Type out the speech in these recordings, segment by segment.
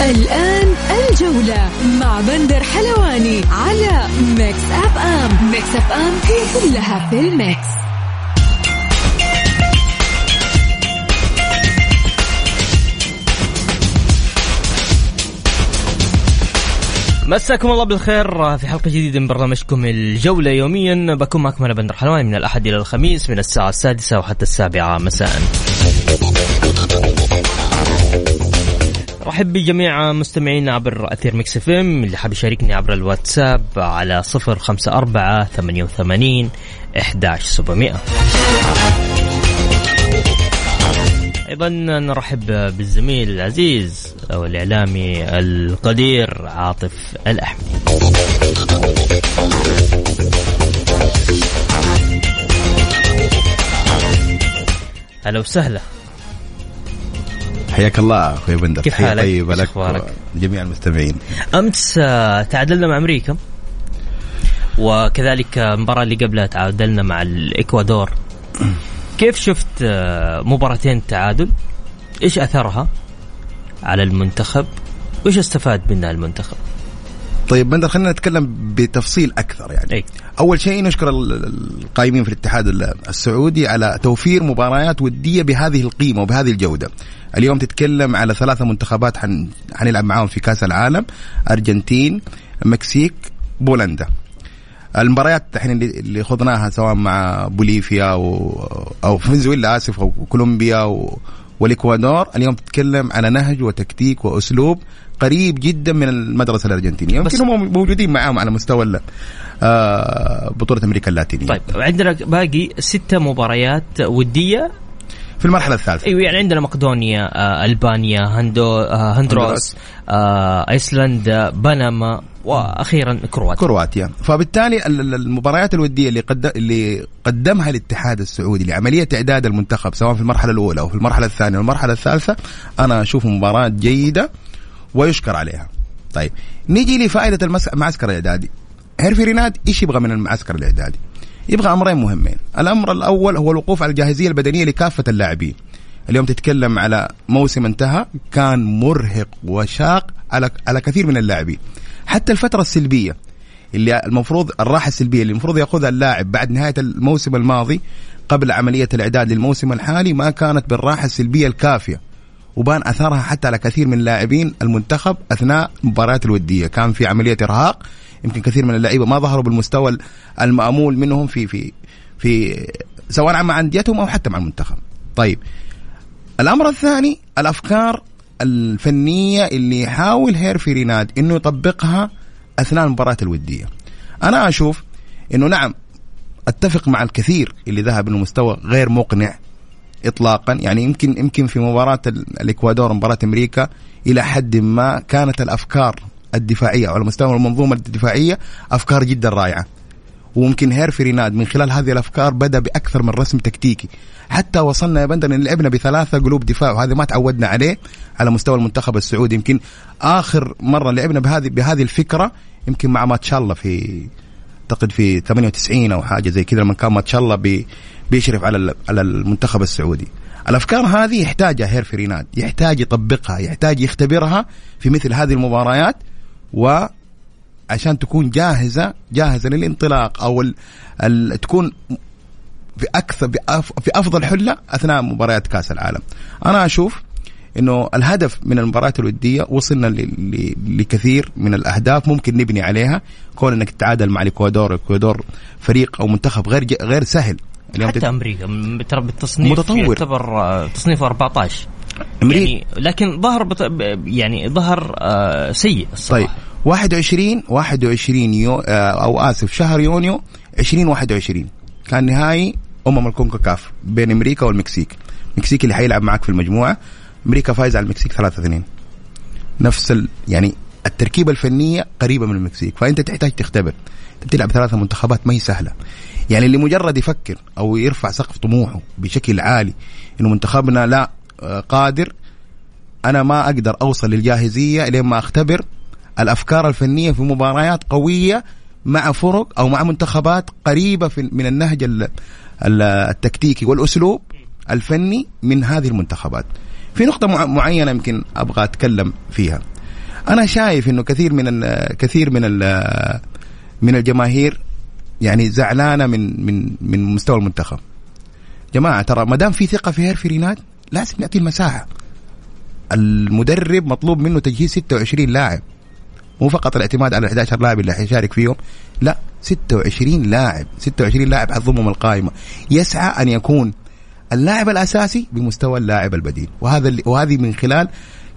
الآن الجولة مع بندر حلواني على ميكس أف أم ميكس أف أم هي كلها في الميكس. مساكم الله بالخير في حلقة جديدة من برنامجكم الجولة. يوميا بكون معكم أنا بندر حلواني من الأحد إلى الخميس من الساعة السادسة وحتى السابعة مساء. رحب بجميع مستمعينا عبر أثير ميكس إف إم اللي حاب يشاركني عبر الواتساب على صفر خمسة أربعة ثمانية وثمانين إحداش سبعمائة. أيضا نرحب بالزميل العزيز أو الإعلامي القدير عاطف الأحمدي. هلا وسهلا. حياك الله أخوي بندر كيف حالك؟ طيبة إيش لك؟ وجميع المستمعين أمس آه، تعادلنا مع أمريكا وكذلك المباراة اللي قبلها تعادلنا مع الإكوادور كيف شفت آه، مباراتين تعادل؟ إيش أثرها على المنتخب؟ وإيش استفاد منها المنتخب؟ طيب بندر خلينا نتكلم بتفصيل أكثر يعني أي أول شيء نشكر ال- ال- القائمين في الاتحاد ال- السعودي على توفير مباريات ودية بهذه القيمة وبهذه الجودة. اليوم تتكلم على ثلاثة منتخبات حن... حنلعب معاهم في كأس العالم أرجنتين المكسيك بولندا. المباريات الحين اللي خضناها سواء مع بوليفيا أو أو فنزويلا آسف أو كولومبيا و... والإكوادور اليوم تتكلم على نهج وتكتيك وأسلوب قريب جدا من المدرسة الأرجنتينية يمكن هم موجودين معاهم على مستوى آه، بطولة أمريكا اللاتينية. طيب عندنا باقي ستة مباريات ودية. في المرحلة الثالثة. إيوه يعني عندنا مقدونيا آه، ألبانيا هندو آه، هندروس. آه، آيسلندا بنما وأخيرا كرواتيا. كرواتيا. فبالتالي ال- ال- المباريات الودية اللي قد اللي قدمها الاتحاد السعودي لعملية إعداد المنتخب سواء في المرحلة الأولى أو في المرحلة الثانية والمرحله الثالثة أنا أشوف مباراة جيدة ويشكر عليها. طيب نيجي لفائدة المعسكر الإعدادي. هيرفي ريناد إيش يبغى من المعسكر الإعدادي؟ يبغى أمرين مهمين. الأمر الأول هو الوقوف على الجاهزية البدنية لكافة اللاعبين. اليوم تتكلم على موسم انتهى كان مرهق وشاق على على كثير من اللاعبين. حتى الفترة السلبية اللي المفروض الراحة السلبية اللي المفروض يأخذها اللاعب بعد نهاية الموسم الماضي قبل عملية الإعداد للموسم الحالي ما كانت بالراحة السلبية الكافية. وبان اثرها حتى على كثير من لاعبين المنتخب أثناء المباريات الودية. كان في عملية إرهاق يمكن كثير من اللعيبة ما ظهروا بالمستوى المأمول منهم في في في سواء مع أنديتهم أو حتى مع المنتخب. طيب الأمر الثاني الأفكار الفنية اللي يحاول هيرفي ريناد إنه يطبقها أثناء المباراة الودية. أنا أشوف إنه نعم أتفق مع الكثير اللي ذهب انه مستوى غير مقنع اطلاقا. يعني يمكن يمكن في مباراة ال- الإكوادور مباراة أمريكا إلى حد ما كانت الأفكار الدفاعية على مستوى المنظومة الدفاعية أفكار جدا رائعة. وممكن هيرفي ريناد من خلال هذه الأفكار بدأ بأكثر من رسم تكتيكي. حتى وصلنا يا بندر إن لعبنا بثلاثة قلوب دفاع وهذا ما تعودنا عليه على مستوى المنتخب السعودي. يمكن آخر مرة لعبنا بهذه بهذه الفكرة يمكن مع ماتشالله في أعتقد في 98 أو حاجة زي كذا لما كان ماتشالله بي بيشرف على على المنتخب السعودي. الأفكار هذه يحتاجها هيرفي ريناد يحتاج يطبقها يحتاج يختبرها في مثل هذه المباريات و عشان تكون جاهزة جاهزة للانطلاق أو ال ال تكون في أكثر في أفضل حلة أثناء مباريات كأس العالم. أنا أشوف إنه الهدف من المباريات الودية وصلنا لكثير من الأهداف ممكن نبني عليها كون إنك تتعادل مع الاكوادور، الاكوادور فريق أو منتخب غير غير سهل. اليوم حتى تت- أمريكا ترى بالتصنيف متطور. يعتبر آه، تصنيفه 14 أمريكا- يعني لكن ظهر بط... يعني ظهر آه، سيء الصراحة طيب 21 21 يو آه، أو آسف شهر يونيو 2021 كان نهائي أمم الكونكاكاف بين أمريكا والمكسيك. المكسيك اللي حيلعب معك في المجموعة. أمريكا فايزة على المكسيك 3 2 نفس ال يعني التركيبة الفنية قريبة من المكسيك. فأنت تحتاج تختبر. أنت بتلعب ثلاثة منتخبات ما هي سهلة. يعني اللي مجرد يفكر أو يرفع سقف طموحه بشكل عالي إنه منتخبنا لا آه، قادر أنا ما أقدر أوصل للجاهزية لين ما أختبر الأفكار الفنية في مباريات قوية مع فرق أو مع منتخبات قريبة في من النهج ال- ال- التكتيكي والأسلوب الفني من هذه المنتخبات. في نقطة مع- معينة يمكن أبغى أتكلم فيها. أنا شايف إنه كثير من كثير من من الجماهير يعني زعلانة من من من مستوى المنتخب. جماعة ترى ما دام في ثقة في هيرفي ريناد لازم نعطي المساحة. المدرب مطلوب منه تجهيز 26 لاعب مو فقط الاعتماد على 11 لاعب اللي حيشارك فيهم لا 26 لاعب 26 لاعب حتضمهم القائمة. يسعى أن يكون اللاعب الأساسي بمستوى اللاعب البديل. وهذا وهذه من خلال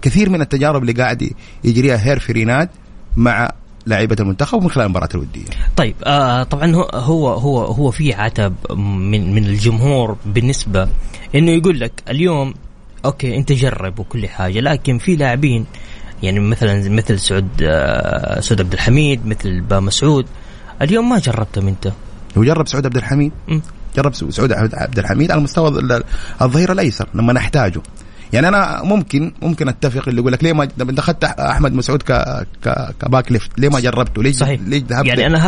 كثير من التجارب اللي قاعد يجريها هيرفي ريناد مع لاعيبة المنتخب ومن خلال المباراة الودية. طيب آه طبعا هو هو هو في عتب من من الجمهور بالنسبة إنه يقول لك اليوم okay أنت جرب وكل حاجة لكن في لاعبين يعني مثلا مثل سعود آه سعود عبد الحميد مثل بامسعود. اليوم ما جربتهم أنت. وجرب سعود عبد الحميد؟ م. جرب سعود عبد الحميد على مستوى ال- الظهير الأيسر لما نحتاجه. يعني أنا ممكن ممكن أتفق اللي يقول لك ليه ما انت اخذت أحمد بامسعود ك ك back left ليه ما جربته؟ ليش صحيح. ليش ذهبت؟ يعني أنا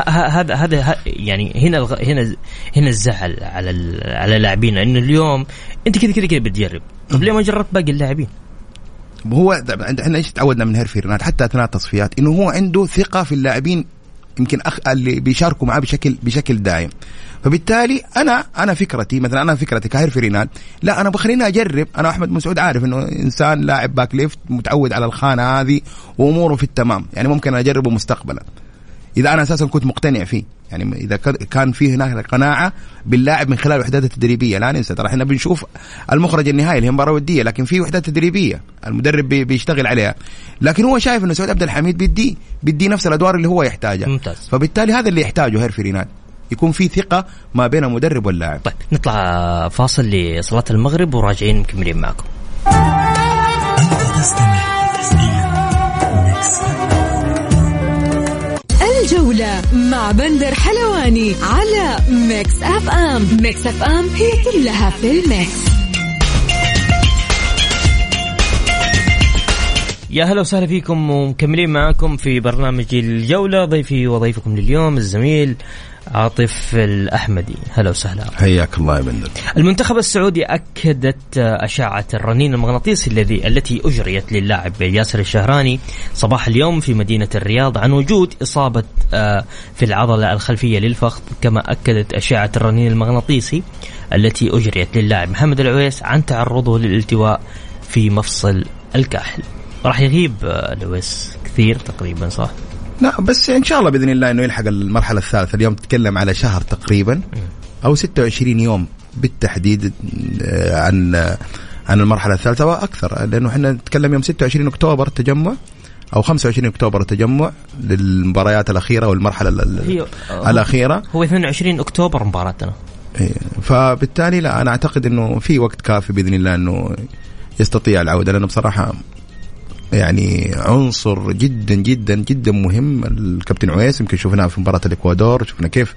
هذا هذا يعني هنا الغ... هنا هنا الزعل على ال... على لاعبينا انه اليوم أنت كذا كذا كذا بتجرب. طب ليه ما جربت باقي اللاعبين؟ هو إحنا إيش تعودنا من هيرفي ريناد حتى أثناء التصفيات إنه هو عنده ثقة في اللاعبين يمكن أخ اللي بيشاركوا معاه بشكل بشكل دائم فبالتالي أنا أنا فكرتي مثلا أنا فكرتي كهيرفي ريناد لا أنا بخليني أجرب. أنا أحمد بامسعود عارف إنه إنسان لاعب back left متعود على الخانة هذه وأموره في التمام. يعني ممكن أجربه مستقبلا. إذا أنا أساسا كنت مقتنع فيه. يعني إذا كان في هناك قناعه باللاعب من خلال الوحدات التدريبية. لا ننسى ترى إحنا بنشوف المخرج النهائي اللي هي مباراة ودية لكن في وحدات تدريبية المدرب بي- بيشتغل عليها. لكن هو شايف إنه سعود عبد الحميد بيدي بيدي نفس الأدوار اللي هو يحتاجها. ممتاز. فبالتالي هذا اللي يحتاجه هيرفي ريناد يكون في ثقة ما بين المدرب واللاعب. طيب نطلع فاصل لصلاة المغرب وراجعين مكملين معكم. الجولة مع بندر حلواني على Mix FM. Mix FM هي كلها في ال Mix. يا هلا وسهلا فيكم ومكملين معكم في برنامج الجولة ضيفي وضيفكم لليوم الزميل عاطف الأحمدي هلا وسهلا. حياك الله يا بندر. المنتخب السعودي أكدت أشعة الرنين المغناطيسي الذي التي أجريت للاعب ياسر الشهراني صباح اليوم في مدينة الرياض عن وجود إصابة آه، في العضلة الخلفية للفخذ كما أكدت أشعة الرنين المغناطيسي التي أجريت للاعب محمد العويس عن تعرضه للالتواء في مفصل الكاحل. راح يغيب آه، العويس كثير تقريبا صح؟ لا بس إن شاء الله بإذن الله إنه يلحق المرحلة الثالثة. اليوم تتكلم على شهر تقريبا أو 26 يوم بالتحديد آه، عن آه، عن المرحلة الثالثة وأكثر لأنه إحنا نتكلم يوم 26 أكتوبر التجمع أو 25 أكتوبر التجمع للمباريات الأخيرة والمرحله ال- ال- هي آه، الأخيرة. هو 22 أكتوبر مباراتنا. إيه، فبالتالي لا أنا أعتقد إنه في وقت كافي بإذن الله إنه يستطيع العودة لأنه بصراحة يعني عنصر جدا جدا جدا مهم. الكابتن عويس يمكن شفناه في مباراة الإكوادور شفنا كيف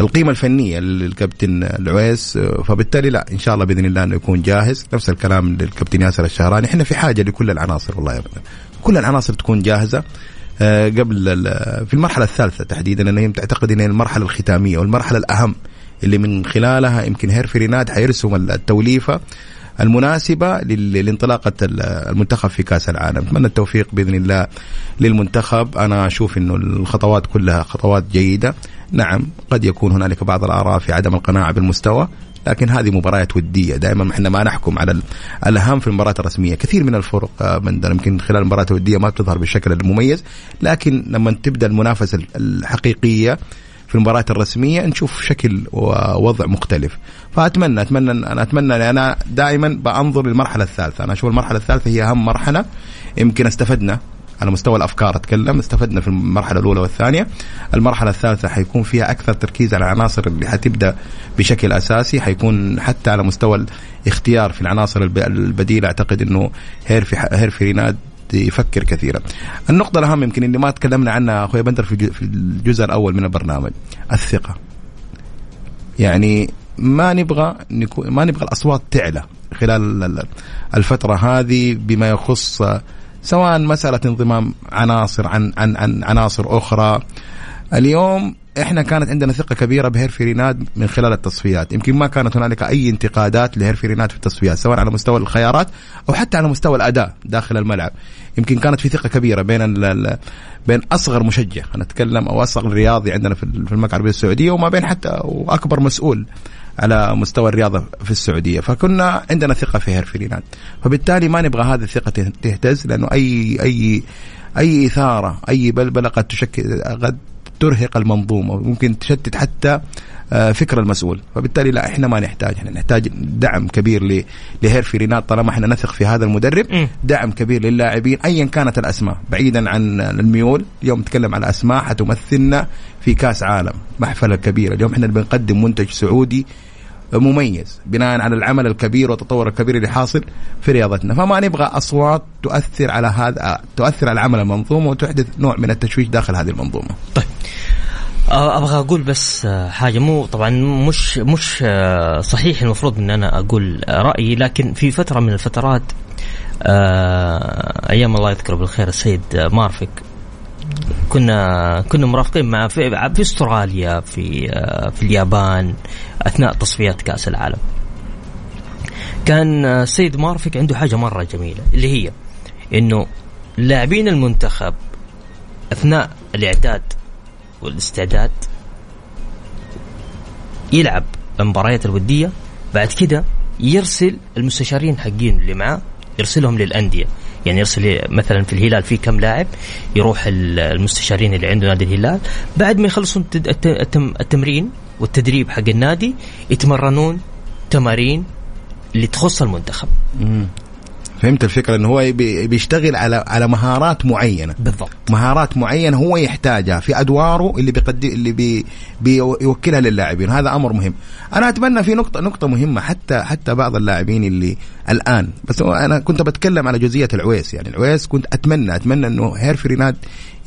القيمة الفنية للكابتن العويس فبالتالي لا إن شاء الله بإذن الله إنه يكون جاهز. نفس الكلام للكابتن ياسر الشهراني. إحنا في حاجة لكل العناصر والله يا كل العناصر تكون جاهزة. آه، قبل في المرحلة الثالثة تحديدا هي تعتقد ان المرحلة الختامية والمرحلة الأهم اللي من خلالها يمكن هيرفي ريناد حيرسم التوليفة. المناسبة لانطلاقة ال- المنتخب في كأس العالم. أتمنى التوفيق بإذن الله للمنتخب. أنا أشوف أنه الخطوات كلها خطوات جيدة. نعم قد يكون هنالك بعض الآراء في عدم القناعة بالمستوى لكن هذه مباريات ودية. دائما إحنا ما نحكم على ال- الأهم في المباريات الرسمية. كثير من الفرق آه، من يمكن خلال المباريات الودية ما بتظهر بالشكل المميز لكن لما تبدأ المنافسة الحقيقية في المباريات الرسمية نشوف شكل ووضع مختلف. فاتمنى اتمنى أنا أتمنى أنا دائما بأنظر للمرحلة الثالثة. أنا أشوف المرحلة الثالثة هي أهم مرحلة. يمكن استفدنا على مستوى الأفكار أتكلم. استفدنا في المرحلة الأولى والثانية. المرحلة الثالثة حيكون فيها أكثر تركيز على العناصر اللي حتبدأ بشكل أساسي. حيكون حتى على مستوى الاختيار في العناصر الب- البديلة. أعتقد إنه هيرفي هيرفي ريناد يفكر كثيرا. النقطة الأهم يمكن اللي ما تكلمنا عنها أخوي بندر في الج- في الجزء الأول من البرنامج الثقة. يعني ما نبغى ما نبغى الأصوات تعلى خلال ال- الفترة هذه بما يخص سواء مسألة انضمام عناصر عن عن عن عناصر أخرى اليوم إحنا كانت عندنا ثقة كبيرة بهيرفي ريناد من خلال التصفيات. يمكن ما كانت هنالك أي انتقادات لهيرفي ريناد في التصفيات سواء على مستوى الخيارات أو حتى على مستوى الأداء داخل الملعب. يمكن كانت في ثقة كبيرة بين بين أصغر مشجع أنا اتكلم أو أصغر رياضي عندنا في ال- في المملكه العربيه السعودية وما بين حتى واكبر مسؤول على مستوى الرياضة في السعودية. فكنا عندنا ثقة في هيرفي ريناد فبالتالي ما نبغى هذه الثقة ته- تهتز لأنه اي اي أي إثارة أي بلبلة قد تشكل قد ترهق المنظومة وممكن تشتت حتى آه، فكر المسؤول. فبالتالي لا إحنا ما نحتاج. إحنا نحتاج دعم كبير لهيرفي ريناد طالما إحنا نثق في هذا المدرب. دعم كبير للاعبين ايا كانت الأسماء. بعيدا عن الميول اليوم نتكلم على أسماء حتمثلنا في كأس عالم محفلة كبيرة. اليوم إحنا بنقدم منتج سعودي مميز بناء على العمل الكبير والتطور الكبير اللي حاصل في رياضتنا. فما نبغى أصوات تؤثر على هذا تؤثر على عمل المنظومة وتحدث نوع من التشويش داخل هذه المنظومة. آه، أبغى أقول بس آه، حاجة. مو طبعا مش مش آه، صحيح المفروض إن أنا أقول رأيي لكن في فترة من الفترات آه، أيام الله يذكره بالخير السيد مارفك كنا كنا مرافقين معه في, في أستراليا في في اليابان أثناء تصفيات كأس العالم. كان السيد مارفك عنده حاجة مرة جميلة اللي هي إنه لاعبين المنتخب أثناء الإعداد والاستعداد يلعب المباريات الودية بعد كده يرسل المستشارين حقين اللي معاه يرسلهم للأندية. يعني يرسل مثلا في الهلال في كم لاعب يروح ال- المستشارين اللي عنده نادي الهلال. بعد ما يخلصون التمرين والتدريب حق النادي يتمرنون تمارين اللي تخص المنتخب. فهمت الفكرة؟ انه هو بي- بيشتغل على على مهارات معينة. بالضبط. مهارات معينة هو يحتاجها في أدواره اللي بيقدم اللي بي بيوكلها للاعبين. هذا أمر مهم. أنا أتمنى في نقطه نقطة مهمة حتى حتى بعض اللاعبين اللي الآن. بس أنا كنت بتكلم على جزئية العويس. يعني العويس كنت اتمنى أتمنى إنه هيرفي ريناد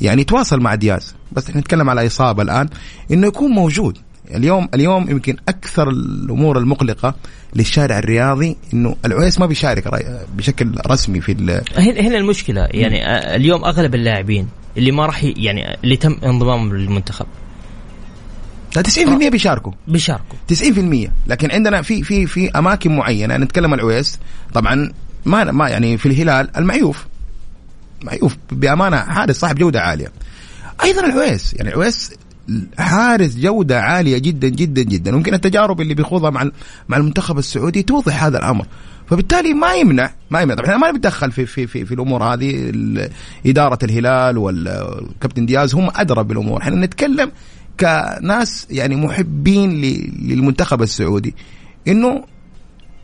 يعني يتواصل مع دياز. بس إحنا نتكلم على إصابة الآن. إنه يكون موجود. اليوم اليوم يمكن أكثر الأمور المقلقة للشارع الرياضي إنه العويس ما بيشارك بشكل رسمي في ال- هنا المشكلة. يعني آه، اليوم أغلب اللاعبين اللي ما راح يعني اللي تم انضمامهم للمنتخب. 90% بيشاركوا. بيشاركوا. 90% لكن عندنا في في في أماكن معينة نتكلم العويس. طبعا ما ما يعني في الهلال المعيوف. معيوف بأمانة حارس صاحب جودة عالية. أيضا العويس. يعني العويس حارس جودة عالية جدا جدا جدا. ممكن التجارب اللي بيخوضها مع مع المنتخب السعودي توضح هذا الأمر. فبالتالي ما يمنع ما يمنع. طبعا إحنا ما نتدخل في في في, في الأمور هذه. إدارة الهلال والكابتن دياز هم أدرى بالأمور. إحنا نتكلم كناس يعني محبين للمنتخب السعودي. إنه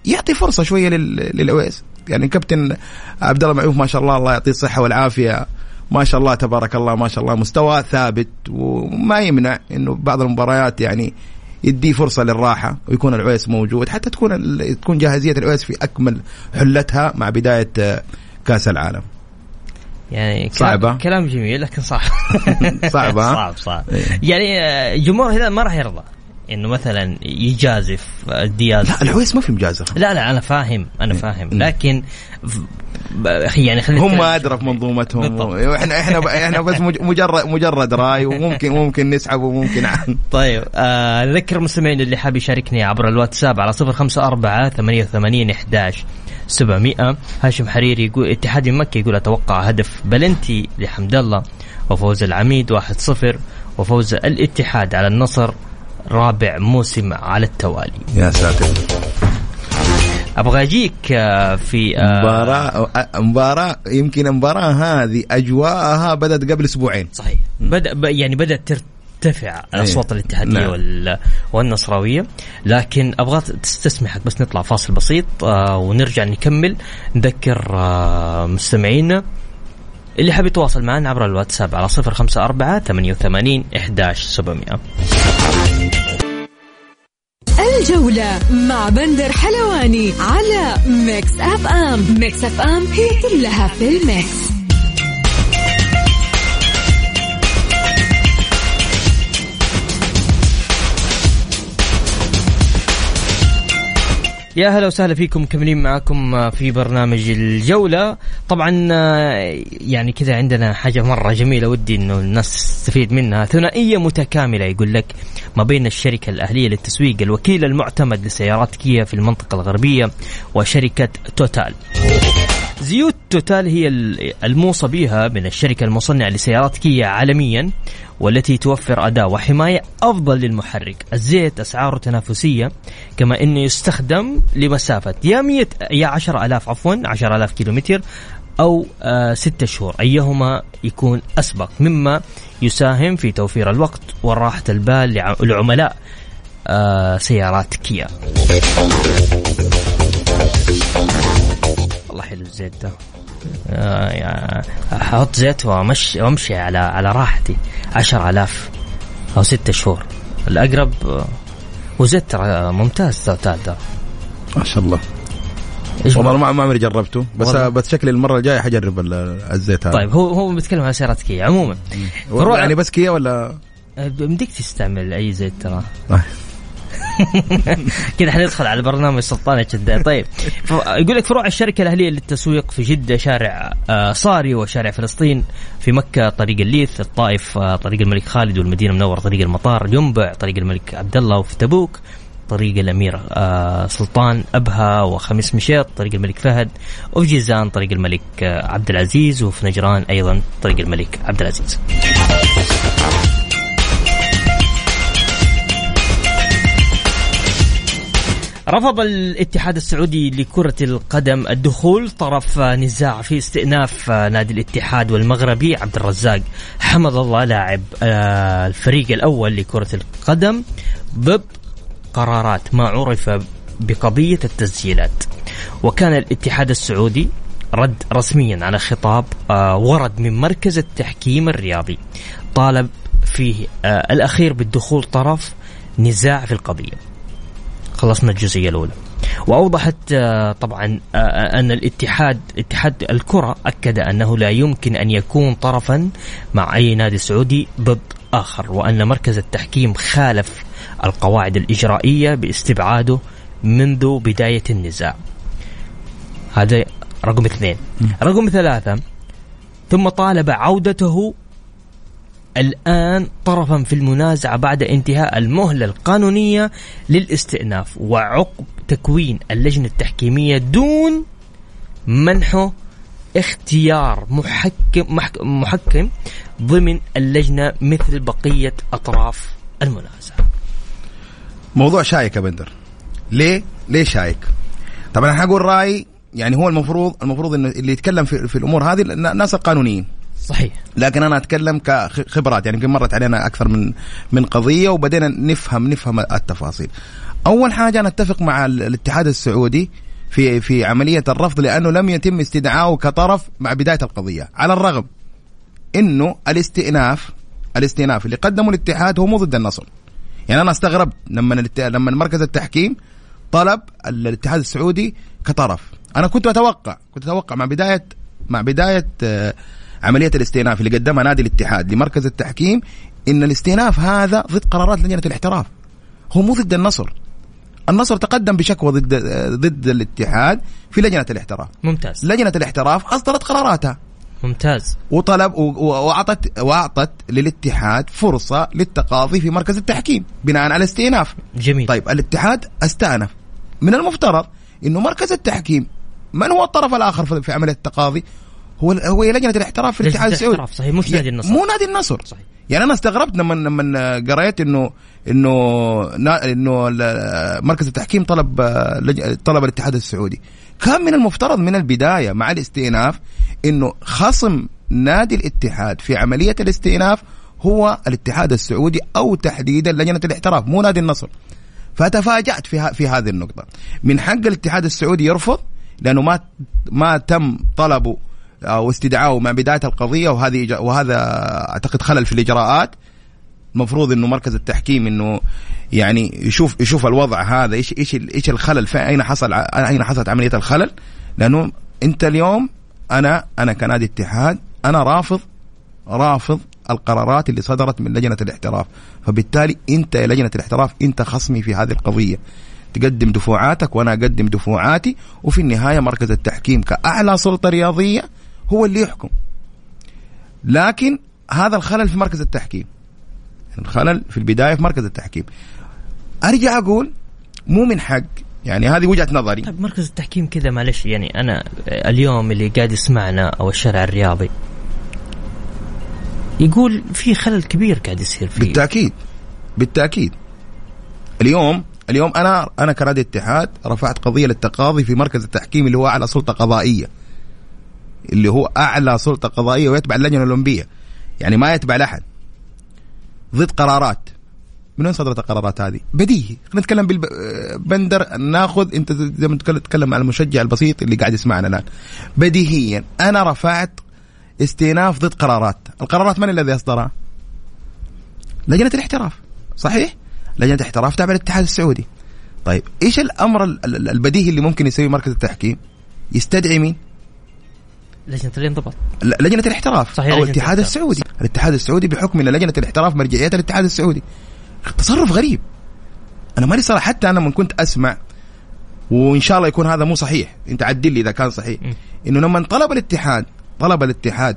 يعطي فرصة شوية لل- للعويس يعني كابتن عبد الله معوف ما شاء الله الله يعطيه الصحة والعافية. ما شاء الله تبارك الله ما شاء الله مستوى ثابت وما يمنع إنه بعض المباريات يعني يدي فرصة للراحة ويكون العويس موجود حتى تكون تكون جاهزية العويس في أكمل حلتها مع بداية كأس العالم يعني كلام- صعبة. كلام جميل لكن صعب صعبة،؟ صعب صعب. يعني آه، جمهور الهلال ما راح يرضى إنه مثلا يجازف آه، دياز لا العويس ما في مجازفة. لا لا أنا فاهم أنا فاهم. لكن يعني خلينا هم ادرى في منظومتهم. إحنا إحنا إحنا بس مج- مجرد مجرد رأي وممكن ممكن نسحب وممكن عن. طيب آه نذكر المستمعين اللي حاب يشاركني عبر الواتساب على صفر خمسة أربعة ثمانية وثمانين إحداش سبعمائة هاشم حريري يقول اتحاد مكة يقول أتوقع هدف بلنتي لحمد الله وفوز العميد واحد صفر وفوز الاتحاد على النصر. رابع موسم على التوالي. يا ساتر. أبغى أجيك آه، في آه، مباراة مباراة يمكن المباراة هذه أجواءها بدأت قبل أسبوعين. صحيح. بدأ ب- يعني بدأت ترتفع الأصوات الاتحادية نعم. وال والنصراوية. لكن أبغى تستسمحك بس نطلع فاصل بسيط آه ونرجع نكمل. نذكر مستمعينا اللي حاب يتواصل معنا عبر الواتساب على 054 88 11700 الجولة مع بندر حلواني على Mix FM. Mix FM هي كلها في ال Mix. يا هلا وسهلا فيكم مكملين معاكم في برنامج الجولة. طبعا يعني كذا عندنا حاجة مرة جميلة ودي إنه الناس تستفيد منها. ثنائية متكاملة يقول لك ما بين الشركة الأهلية للتسويق الوكيل المعتمد لسيارات كيا في المنطقة الغربية وشركة توتال. زيوت توتال هي الموصى بها من الشركة المصنعة لسيارات كيا عالميا والتي توفر أداء وحماية أفضل للمحرك. الزيت أسعاره تنافسية كما أنه يستخدم لمسافة يا 100 يا 10000 عفوا 10000 كيلومتر أو آه ستة شهور. أيهما يكون أسبق مما يساهم في توفير الوقت وراحة البال لعملاء آه سيارات كيا. والله حلو الزيت ده. آه أحط زيت وامشي وأمشي على على راحتي. 10000 أو ستة شهور. الأقرب آه، وزيت ترى ممتاز توتال ده ما شاء الله. والله ما عمري جربته. بس والله. بس شكلي المرة الجاية حجرب الزيت هذا. طيب هو هو بيتكلم عن سيارات كيا عموما. يعني بس كيا ولا؟ بدك تستعمل أي زيت ترى. كذا حندخل على برنامج سلطان الشداد طيب يقول لك فروع الشركة الأهلية للتسويق في جدة شارع آه، صاري وشارع فلسطين في مكة طريق الليث الطائف آه، طريق الملك خالد والمدينة المنورة طريق المطار ينبع طريق الملك عبد الله وفي تبوك طريق الأمير آه، سلطان أبها وخميس مشيط طريق الملك فهد وفي جيزان طريق الملك عبد العزيز وفي نجران أيضا طريق الملك عبد العزيز. رفض الاتحاد السعودي لكرة القدم الدخول طرف نزاع في استئناف نادي الاتحاد والمغربي عبد الرزاق حمد الله لاعب آه، الفريق الأول لكرة القدم ضد قرارات ما عرف بقضية التسجيلات. وكان الاتحاد السعودي رد رسميا على خطاب آه، ورد من مركز التحكيم الرياضي طالب فيه آه، الأخير بالدخول طرف نزاع في القضية. خلصنا الجزئية الأولى وأوضحت آه، طبعا آه، آه، أن الاتحاد اتحاد الكرة أكد أنه لا يمكن أن يكون طرفا مع أي نادي سعودي ضد آخر وأن مركز التحكيم خالف القواعد الإجرائية باستبعاده منذ بداية النزاع. هذا رقم اثنين. رقم ثلاثة ثم طالب عودته الآن طرفا في المنازعة بعد انتهاء المهلة القانونية للاستئناف وعقب تكوين اللجنة التحكيمية دون منحه اختيار محكم محكم ضمن اللجنة مثل بقية أطراف المنازعة موضوع شايك يا بندر ليه؟ ليه شايك؟ طبعا أنا حقول رأيي يعني هو المفروض المفروض إنه اللي يتكلم في, في الأمور هذه الناس القانونيين صحيح لكن أنا أتكلم كخبرات يعني يمكن مرت علينا أكثر من من قضية وبدينا نفهم نفهم التفاصيل. أول حاجة أنا أتفق مع الاتحاد السعودي في في عملية الرفض لأنه لم يتم استدعائه كطرف مع بداية القضية، على الرغم إنه الاستئناف الاستئناف اللي قدمه الاتحاد هو مو ضد النصر. يعني أنا استغربت لما لما مركز التحكيم طلب الاتحاد السعودي كطرف، أنا كنت أتوقع كنت أتوقع مع بدايه مع بداية آه عملية الاستئناف اللي قدمها نادي الاتحاد لمركز التحكيم إن الاستئناف هذا ضد قرارات لجنة الاحتراف. هو مو ضد النصر. النصر تقدم بشكوى ضد ضد الاتحاد في لجنة الاحتراف. ممتاز. لجنة الاحتراف أصدرت قراراتها. ممتاز. وطلب وأعطت وأعطت للاتحاد فرصة للتقاضي في مركز التحكيم بناء على الاستئناف. جميل. طيب الاتحاد استأنف. من المفترض إنه مركز التحكيم من هو الطرف الآخر في عملية التقاضي؟ هو هو لجنه الاحتراف في الاتحاد السعودي. صحيح مش نادي النصر. مو نادي النصر. صحيح. يعني أنا استغربت لما لما قريت انه إنه إنه مركز التحكيم طلب طلب الاتحاد السعودي. كان من المفترض من البداية مع الاستئناف إنه خصم نادي الاتحاد في عملية الاستئناف هو الاتحاد السعودي أو تحديدا لجنة الاحتراف مو نادي النصر. فتفاجأت في في هذه النقطة. من حق الاتحاد السعودي يرفض لأنه ما ما تم طلبه أو استدعائه مع بداية القضية وهذه وهذا أعتقد خلل في الإجراءات. المفروض إنه مركز التحكيم إنه يعني يشوف يشوف الوضع هذا إيش إيش إيش الخلل أين حصل أين حصلت عملية الخلل؟ لأنه أنت اليوم أنا أنا كنادي اتحاد أنا رافض رافض القرارات اللي صدرت من لجنة الاحتراف. فبالتالي أنت يا لجنة الاحتراف أنت خصمي في هذه القضية. تقدم دفوعاتك وأنا أقدم دفوعاتي. وفي النهاية مركز التحكيم كأعلى سلطة رياضية هو اللي يحكم. لكن هذا الخلل في مركز التحكيم. الخلل في البداية في مركز التحكيم. أرجع أقول مو من حق. يعني هذه وجهة نظري. طيب مركز التحكيم كذا معلش يعني أنا اليوم اللي قاعد يسمعنا أو الشارع الرياضي يقول في خلل كبير قاعد يصير فيه. بالتأكيد. بالتأكيد. اليوم اليوم أنا أنا كنادي اتحاد رفعت قضية للتقاضي في مركز التحكيم اللي هو أعلى سلطة قضائية. اللي هو أعلى سلطة قضائية ويتبع اللجنة الأولمبية يعني ما يتبع لأحد ضد قرارات من وين صدرت القرارات هذه؟ بديهي، خلينا نتكلم بالبندر ناخذ انت زي ما تتكلم على المشجع البسيط اللي قاعد يسمعنا الآن. بديهيا أنا رفعت استئناف ضد قرارات، القرارات من الذي أصدرها؟ لجنة الاحتراف، صحيح؟ لجنة الاحتراف تابعة للاتحاد السعودي. طيب إيش الأمر ال- ال- البديهي اللي ممكن يسويه مركز التحكيم؟ يستدعي مين؟ لجنة الانضباط. لجنة الاحتراف. صحيح، أو الاتحاد الاحتراف. السعودي. الاتحاد السعودي بحكم إن لجنة الاحتراف مرجعيه الاتحاد السعودي. تصرف غريب. أنا ماني صراحة حتى أنا من كنت أسمع وإن شاء الله يكون هذا مو صحيح. أنت عدل لي إذا كان صحيح. إنه لما طلب الاتحاد طلب الاتحاد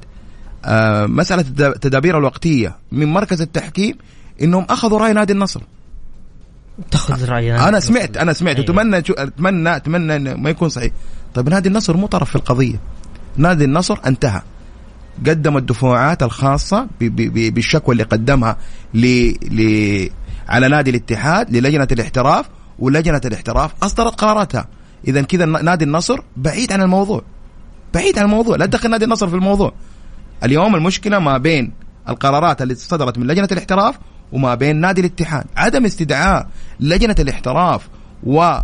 آه مسألة التدا- التدابير الوقتية من مركز التحكيم إنهم أخذوا رأي نادي النصر. تأخذ رأي أنا سمعت أنا سمعت أيوة. أتمنى اتمنى أتمنى إنه ما يكون صحيح. طيب نادي النصر مو طرف في القضية. نادي النصر انتهى. قدم الدفوعات ب- بالشكوى اللي قدمها ل ل على نادي الاتحاد للجنة الاحتراف ولجنة الاحتراف أصدرت قراراتها. اذا كذا نادي النصر بعيد عن الموضوع. بعيد عن الموضوع. لا تدخل نادي النصر في الموضوع. اليوم المشكلة ما بين القرارات اللي صدرت من لجنة الاحتراف وما بين نادي الاتحاد. عدم استدعاء لجنة الاحتراف و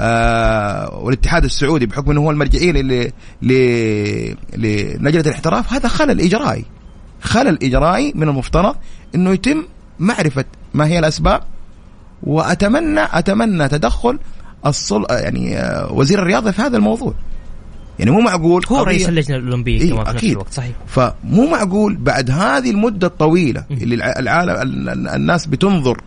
آه والاتحاد السعودي بحكم إنه هو المرجعية ل للجنة الاحتراف هذا خلل إجرائي. خلل إجرائي من المفترض إنه يتم معرفة ما هي الأسباب واتمنى أتمنى تدخل الصل يعني آه، وزير الرياضة في هذا الموضوع. يعني مو معقول هو رئيس اللجنة الأولمبية إيه كمان في نفس. الوقت صحيح. فمو معقول بعد هذه المدة الطويلة اللي الع- العالم ال- ال- الناس بتنظر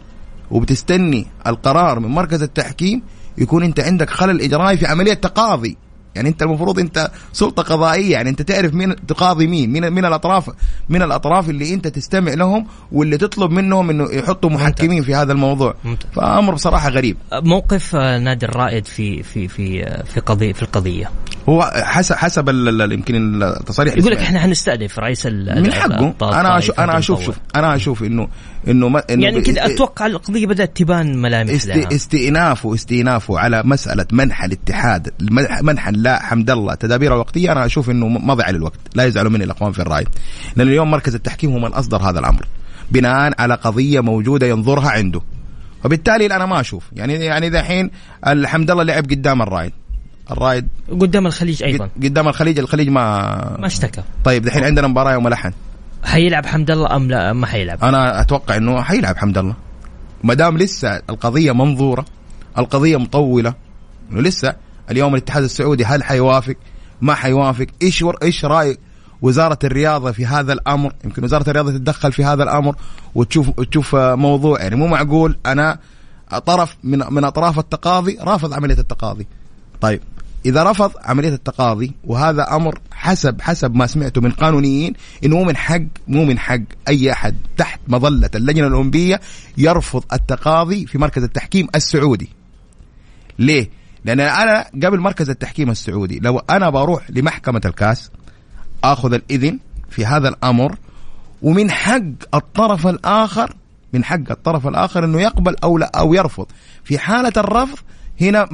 وبتستني القرار من مركز التحكيم يكون انت عندك خلل إجرائي في عملية تقاضي. يعني انت المفروض انت سلطة قضائية. يعني انت تعرف مين تقاضي مين. من من الاطراف من الأطراف اللي انت تستمع لهم واللي تطلب منهم إنه يحطوا محكمين في هذا الموضوع. فأمر بصراحة غريب. موقف آه، نادي الرائد في في في آه، في قضيه في القضية. هو حسب حسب يمكن التصاريح يقول لك. إحنا حنستأنف رئيس من حقه. أنا أشوف أنا أشوف. شوف أنا أشوف إنه إنه ما إنه يعني كذا أتوقع القضية بدأت تبان ملامح است... لها. استئنافه استئنافه على مسألة منح الاتحاد منح لا حمد الله تدابير الوقتيه أنا أشوف إنه مضيعه للوقت لا يزعلوا مني الأخوان في الرأي. لأن اليوم مركز التحكيم هو من أصدر هذا الأمر بناء على قضية موجودة ينظرها عنده. وبالتالي أنا ما أشوف. يعني يعني دحين الحمد الله لعب قدام الرايد الرايد قدام الخليج أيضا. قد- قدام الخليج الخليج ما ما اشتكى. طيب دحين عندنا مباراة يوم الأحد. حيلعب حمد الله أم لا؟ ما حيلعب. أنا أتوقع إنه حيلعب حمد الله. ما دام لسه القضية منظورة القضية مطولة إنه لسه اليوم الاتحاد السعودي هل حيوافق؟ ما حيوافق. إيش. إيش رأي وزارة الرياضة في هذا الأمر؟ يمكن وزارة الرياضة تتدخل في هذا الأمر وتشوف تشوف موضوع. يعني مو معقول. أنا طرف من من أطراف التقاضي رافض عملية التقاضي. طيب. إذا رفض عملية التقاضي وهذا أمر حسب حسب ما سمعته من قانونيين إنه مو من حق مو من حق أي أحد تحت مظلة اللجنة الأولمبية يرفض التقاضي في مركز التحكيم السعودي. ليه؟ لأن أنا قبل مركز التحكيم السعودي لو أنا بروح لمحكمة الكاس آخذ الإذن في هذا الأمر ومن حق الطرف الآخر من حق الطرف الآخر إنه يقبل أو لا أو يرفض في حالة الرفض هنا.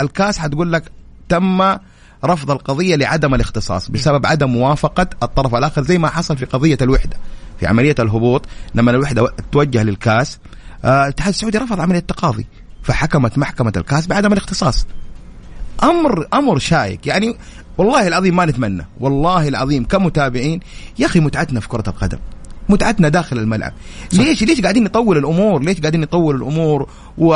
الكاس حتقول لك تم رفض القضية لعدم الاختصاص بسبب عدم موافقة الطرف الآخر زي ما حصل في قضية الوحدة في عملية الهبوط لما الوحدة توجه للكاس. آه، الاتحاد السعودي رفض عملية التقاضي فحكمت محكمة الكاس بعدم الاختصاص. أمر أمر شائك. يعني والله العظيم ما نتمنى والله العظيم كمتابعين يا أخي متعتنا في كرة القدم متعتنا داخل الملعب. صح. ليش ليش قاعدين نطول الأمور؟ ليش قاعدين نطول الأمور؟ و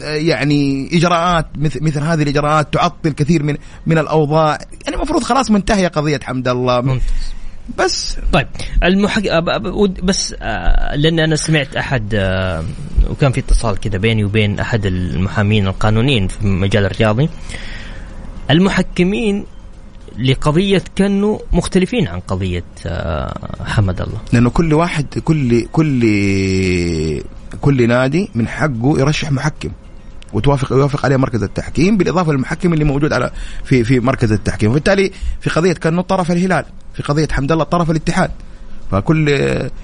يعني إجراءات مثل مثل هذه الإجراءات تعطل كثير من من الأوضاع. يعني المفروض خلاص منتهية قضية حمد الله. ممتاز. بس. طيب المحق... بس آه، لأن أنا سمعت أحد آه، وكان في اتصال كذا بيني وبين أحد المحامين القانونيين في المجال الرياضي. المحكمين لقضية كانوا مختلفين عن قضية آه، حمد الله. لأنه كل واحد كل كل كل نادي من حقه يرشح محكم. وتوافق يوافق عليه مركز التحكيم بالإضافة للمحكم اللي موجود على في في مركز التحكيم. وبالتالي في قضية كانوا طرف الهلال في قضية حمد الله طرف الاتحاد. فكل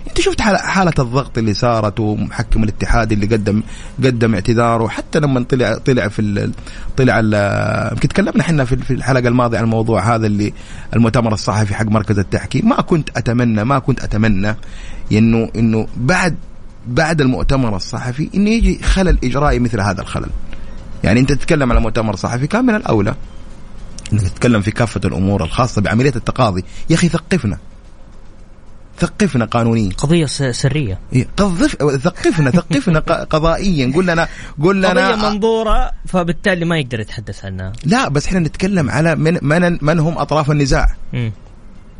أنت شفت حالة الضغط اللي صارت ومحكم الاتحاد اللي قدم قدم اعتذاره؟ حتى لما طلع طلع في ال... طلع يمكن تكلمنا إحنا في الحلقة الماضية عن الموضوع هذا اللي المؤتمر الصحفي حق مركز التحكيم. ما كنت اتمنى ما كنت أتمنى انه إنه بعد بعد المؤتمر الصحفي إنه يجي خلل إجرائي مثل هذا الخلل. يعني أنت تتكلم على مؤتمر صحفي كان من الأولى. إنك تتكلم في كافة الأمور الخاصة بعملية التقاضي. يا أخي ثقفنا. ثقفنا قانونيا. قضية سرية. قذف ثقفنا ثقفنا قضائيا. قول لنا قول لنا قضية منظورة فبالتالي ما يقدر يتحدث عنها. لا بس إحنا نتكلم على من من, من هم أطراف النزاع. م.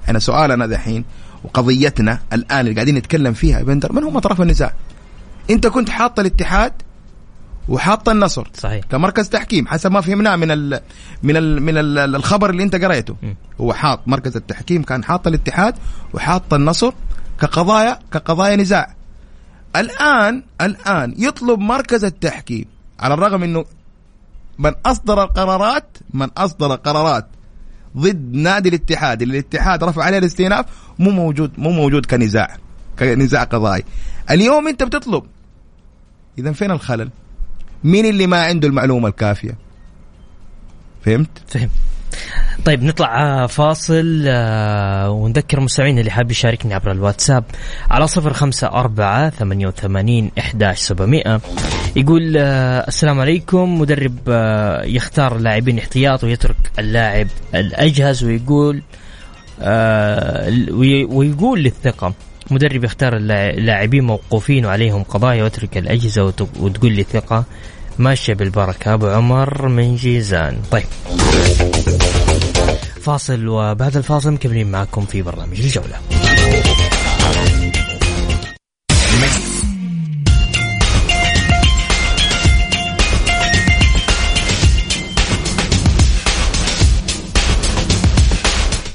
إحنا سؤالنا دحين وقضيتنا الآن اللي قاعدين نتكلم فيها يا بندر من هم اطراف النزاع؟ أنت كنت حاط الاتحاد وحاط النصر صحيح. كمركز تحكيم حسب ما فهمناه من ال من ال من ال الخبر اللي أنت قريته. م. هو حاط مركز التحكيم كان حاط الاتحاد وحاط النصر كقضايا كقضايا نزاع. الآن الآن يطلب مركز التحكيم على الرغم إنه من أصدر القرارات من أصدر قرارات. ضد نادي الاتحاد اللي الاتحاد رفع عليه الاستئناف مو موجود مو موجود كنزاع كنزاع قضائي. اليوم انت بتطلب. إذا فين الخلل؟ مين اللي ما عنده المعلومة الكافية؟ فهمت؟ فهمت. طيب نطلع آه، فاصل آه، ونذكر المستمعين اللي حاب يشاركني عبر الواتساب على صفر خمسة أربعة ثمانية وثمانين إحداش سبعمائة يقول آه، السلام عليكم. مدرب يختار اللاعبين احتياط ويترك اللاعب الأجهز ويقول ويقول للثقة مدرب يختار اللاعبين موقوفين وعليهم قضايا ويترك الأجهزة وتقول لي ثقة ماشية بالبركة أبو عمر من جيزان. طيب. فاصل وبعد الفاصل مكملين معكم في برنامج الجولة.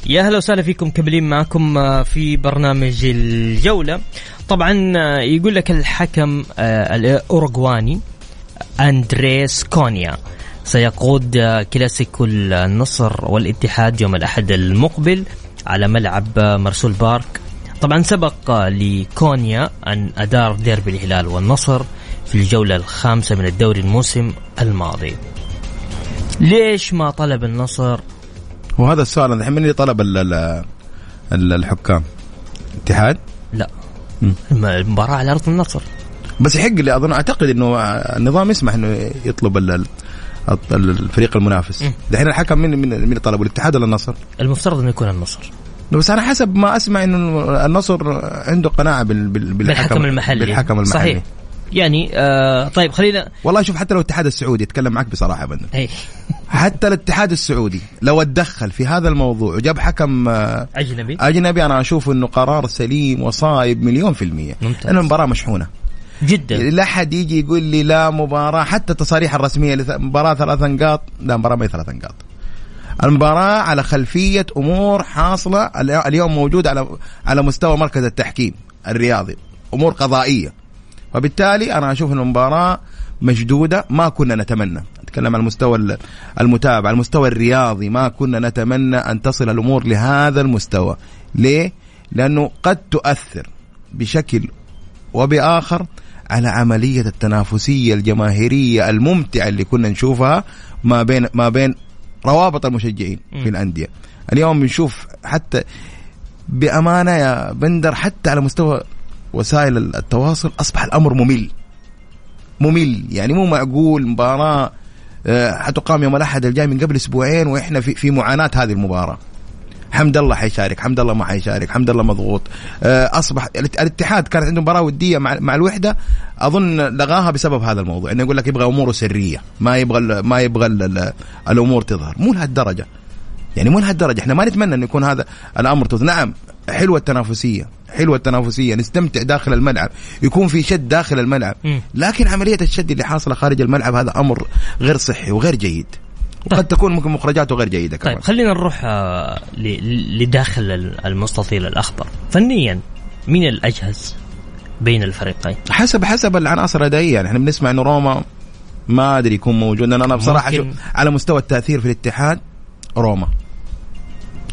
يا أهلا وسهلا فيكم كملين معكم آه، في برنامج الجولة. طبعا آه، يقول لك الحكم آه، الأوروغواني أندريس كونيا. سيقود كلاسيكو النصر والاتحاد يوم الأحد المقبل على ملعب مرسول بارك. طبعا سبق لكونيا أن أدار ديربي الهلال والنصر في الجولة الخامسة من الدوري الموسم الماضي. ليش ما طلب النصر؟ وهذا السؤال الحين من اللي طلب الحكام؟ الاتحاد؟ لا. المباراة على أرض النصر. بس يحق لي أظن أعتقد إنه النظام يسمح إنه يطلب الفريق المنافس. دحين الحكم من من من طلبه الاتحاد ولا النصر؟ المفترض إنه يكون النصر. بس أنا حسب ما أسمع إنه النصر عنده قناعة بالحكم, بالحكم المحلي. بالحكم المحلي. صحيح. يعني آه طيب خلينا والله شوف حتى لو الاتحاد السعودي أتكلم معك بصراحة بندر. أي. حتى الاتحاد السعودي لو اتدخل في هذا الموضوع وجاب حكم آه أجنبي؟ أجنبي أنا أشوف إنه قرار سليم وصايب مليون في المية. ممتاز. لأن المباراة مشحونة. جدا. لا حد يجي يقول لي لا مباراة حتى التصاريح الرسمية مباراة ثلاث نقاط لا مباراة ما هي ثلاث نقاط. المباراة على خلفية أمور حاصلة اليوم موجود على على مستوى مركز التحكيم الرياضي أمور قضائية. وبالتالي أنا أشوف المباراة مشدودة ما كنا نتمنى. أتكلم على المستوى المتابع المستوى الرياضي ما كنا نتمنى أن تصل الأمور لهذا المستوى. ليه؟ لأنه قد تؤثر بشكل وبآخر على عملية التنافسية الجماهيرية الممتعة اللي كنا نشوفها ما بين ما بين روابط المشجعين في الأندية. اليوم بنشوف حتى بأمانة يا بندر حتى على مستوى وسائل التواصل أصبح الأمر ممل. ممل. يعني مو معقول مباراة آه، حتقام يوم الأحد الجاي من قبل أسبوعين وإحنا في في معاناة هذه المباراة. حمد الله حيشارك حمد الله ما حيشارك حمد الله مضغوط. آه، أصبح الاتحاد كانت عنده مباراة ودية مع مع الوحدة. أظن لغاها بسبب هذا الموضوع إنه يقول لك يبغى أموره سرية ما يبغى ما يبغى الأمور تظهر. مو لهالدرجة. يعني مو لهالدرجة. إحنا ما نتمنى انه يكون هذا الأمر تظهر. نعم حلوة التنافسية حلوة التنافسية نستمتع داخل الملعب يكون في شد داخل الملعب. لكن عملية الشد اللي حاصلة خارج الملعب هذا أمر غير صحي وغير جيد. طيب. قد تكون ممكن مخرجاته غير جيدة كمان. طيب خلينا نروح آه، لداخل المستطيل الأخضر. فنيا مين الأجهز بين الفريقين؟ حسب حسب العناصر الأدائية. يعني إحنا بنسمع إنه روما ما أدري يكون موجود. أنا بصراحة على مستوى التأثير في الاتحاد روما.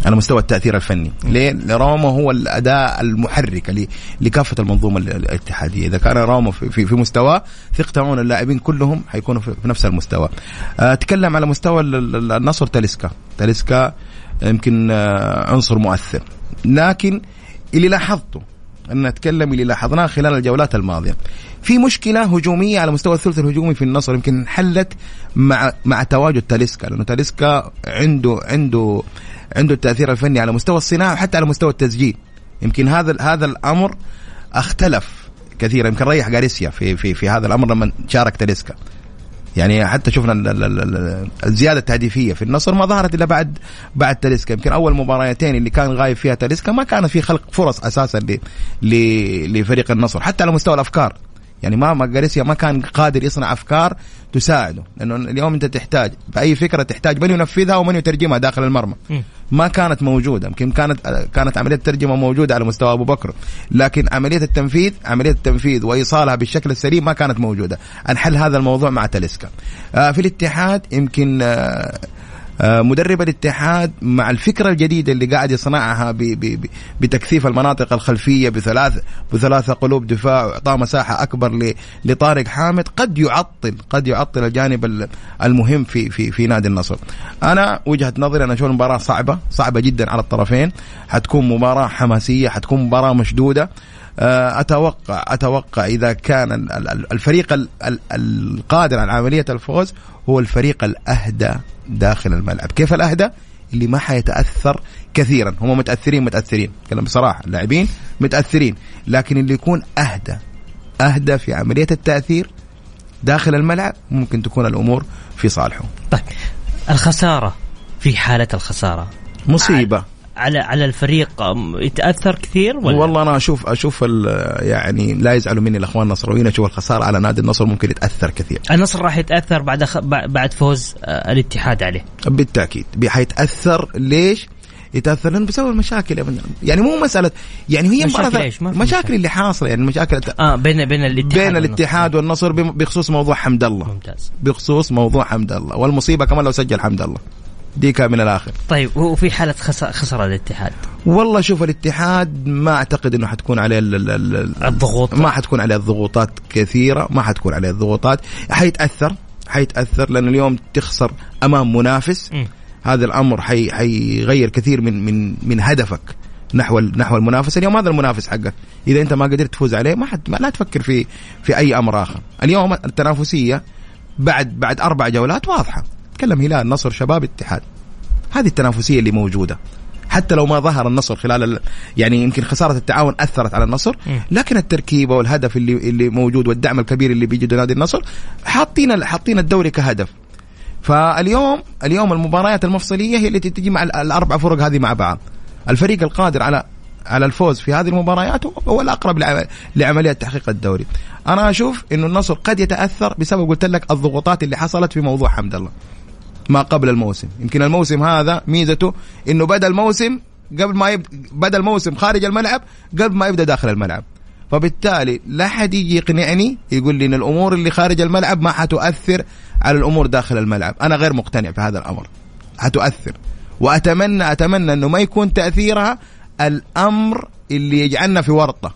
على مستوى التأثير الفني. ليه؟ روما هو الأداء المحرك لكافة المنظومة الاتحادية. إذا كان روما في, في, في مستواه ثق تماما اللاعبين كلهم حيكونوا في نفس المستوى. اتكلم على مستوى النصر تاليسكا. تاليسكا يمكن آه، عنصر مؤثر. لكن اللي لاحظته أن نتكلم اللي لاحظناه خلال الجولات الماضية. في مشكلة هجومية على مستوى الثلث الهجومي في النصر يمكن حلت مع مع تواجد تاليسكا لأنه تاليسكا عنده عنده عنده التأثير الفني على مستوى الصناعة وحتى على مستوى التسجيل. يمكن هذا هذا الأمر اختلف كثيرا. يمكن ريح غاريسيا في في في هذا الأمر لما شارك تاليسكا. يعني حتى شفنا الزيادة التهديفية في النصر ما ظهرت إلا بعد بعد تاليسكا. يمكن أول مباراتين اللي كان غايب فيها تاليسكا ما كان في خلق فرص أساسا لفريق النصر حتى على مستوى الأفكار. يعني ما جاريسيا ما كان قادر يصنع أفكار تساعده. لأنه اليوم أنت تحتاج بأي فكرة تحتاج من ينفذها ومن يترجمها داخل المرمى. ما كانت موجودة. يمكن كانت كانت عملية الترجمة موجودة على مستوى أبو بكر. لكن عملية التنفيذ عملية التنفيذ وإيصالها بالشكل السليم ما كانت موجودة. أنحل هذا الموضوع مع تلسكا. آه، في الاتحاد يمكن آه، مدرب الاتحاد مع الفكرة الجديدة اللي قاعد يصنعها بتكثيف المناطق الخلفية بثلاث بثلاثة قلوب دفاع وإعطاء مساحة أكبر لطارق حامد قد يعطل قد يعطل الجانب المهم في في في نادي النصر. أنا وجهة نظري أنا أشوف المباراة صعبة صعبة جدا على الطرفين حتكون مباراة حماسية حتكون مباراة مشدودة آه، أتوقع أتوقع إذا كان الفريق القادر على عملية الفوز هو الفريق الأهدى داخل الملعب. كيف الأهدى؟ اللي ما حيتأثر كثيرا. هم متأثرين متأثرين. كلام بصراحة. اللاعبين متأثرين. لكن اللي يكون أهدى أهدى في عملية التأثير داخل الملعب ممكن تكون الأمور في صالحه. طيب. الخسارة في حالة الخسارة. مصيبة. على على الفريق. يتأثر كثير ولا؟ والله أنا أشوف أشوف يعني لا يزعلوا مني الأخوان النصراويين. أشوف الخسارة على نادي النصر ممكن يتأثر كثير. النصر راح يتأثر بعد خ... بعد فوز آه، الاتحاد عليه. بالتأكيد. حيتأثر. ليش؟ يتاثر لأنه بسبب المشاكل يعني مو مسألة يعني هي مشاكل إيش؟ مشاكل اللي حاصلة يعني المشاكل آه بين بين الاتحاد بين الاتحاد والنصر بخصوص موضوع حمد الله. ممتاز. بخصوص موضوع حمد الله. والمصيبة كمان لو سجل حمد الله. ديكا من الآخر. طيب وفي حالة خسر الاتحاد؟ والله شوف الاتحاد ما أعتقد إنه حتكون عليه الضغوط. ما حتكون عليه الضغوطات كثيرة ما حتكون عليه الضغوطات حيتأثر حيتأثر لأن اليوم تخسر أمام منافس. م. هذا الأمر حي حيغير كثير من من من هدفك نحو نحو المنافسه اليوم هذا المنافس حقك. إذا أنت ما قدرت تفوز عليه ما حد ما لا تفكر في في أي أمر آخر. اليوم التنافسية بعد بعد أربع جولات واضحة. تكلم هلال نصر شباب اتحاد. هذه التنافسية اللي موجودة. حتى لو ما ظهر النصر خلال يعني يمكن خسارة التعاون أثرت على النصر لكن التركيبة والهدف اللي اللي موجود والدعم الكبير اللي بيجده نادي النصر حاطين حاطين الدوري كهدف. فاليوم اليوم المباريات المفصلية هي التي تجمع الأربع فرق هذه مع بعض. الفريق القادر على على الفوز في هذه المباريات هو الأقرب لعمليه تحقيق الدوري. أنا أشوف إنه النصر قد يتأثر بسبب قلت لك الضغوطات اللي حصلت في موضوع حمد الله. ما قبل الموسم. يمكن الموسم هذا ميزته إنه بدأ الموسم قبل ما يبدا بدأ الموسم خارج الملعب قبل ما يبدأ داخل الملعب. فبالتالي لا حد يجي يقنعني يقول لي إن الأمور اللي خارج الملعب ما حتؤثر على الأمور داخل الملعب. أنا غير مقتنع بهذا الأمر. حتؤثر. وأتمنى أتمنى إنه ما يكون تأثيرها الأمر اللي يجعلنا في ورطة.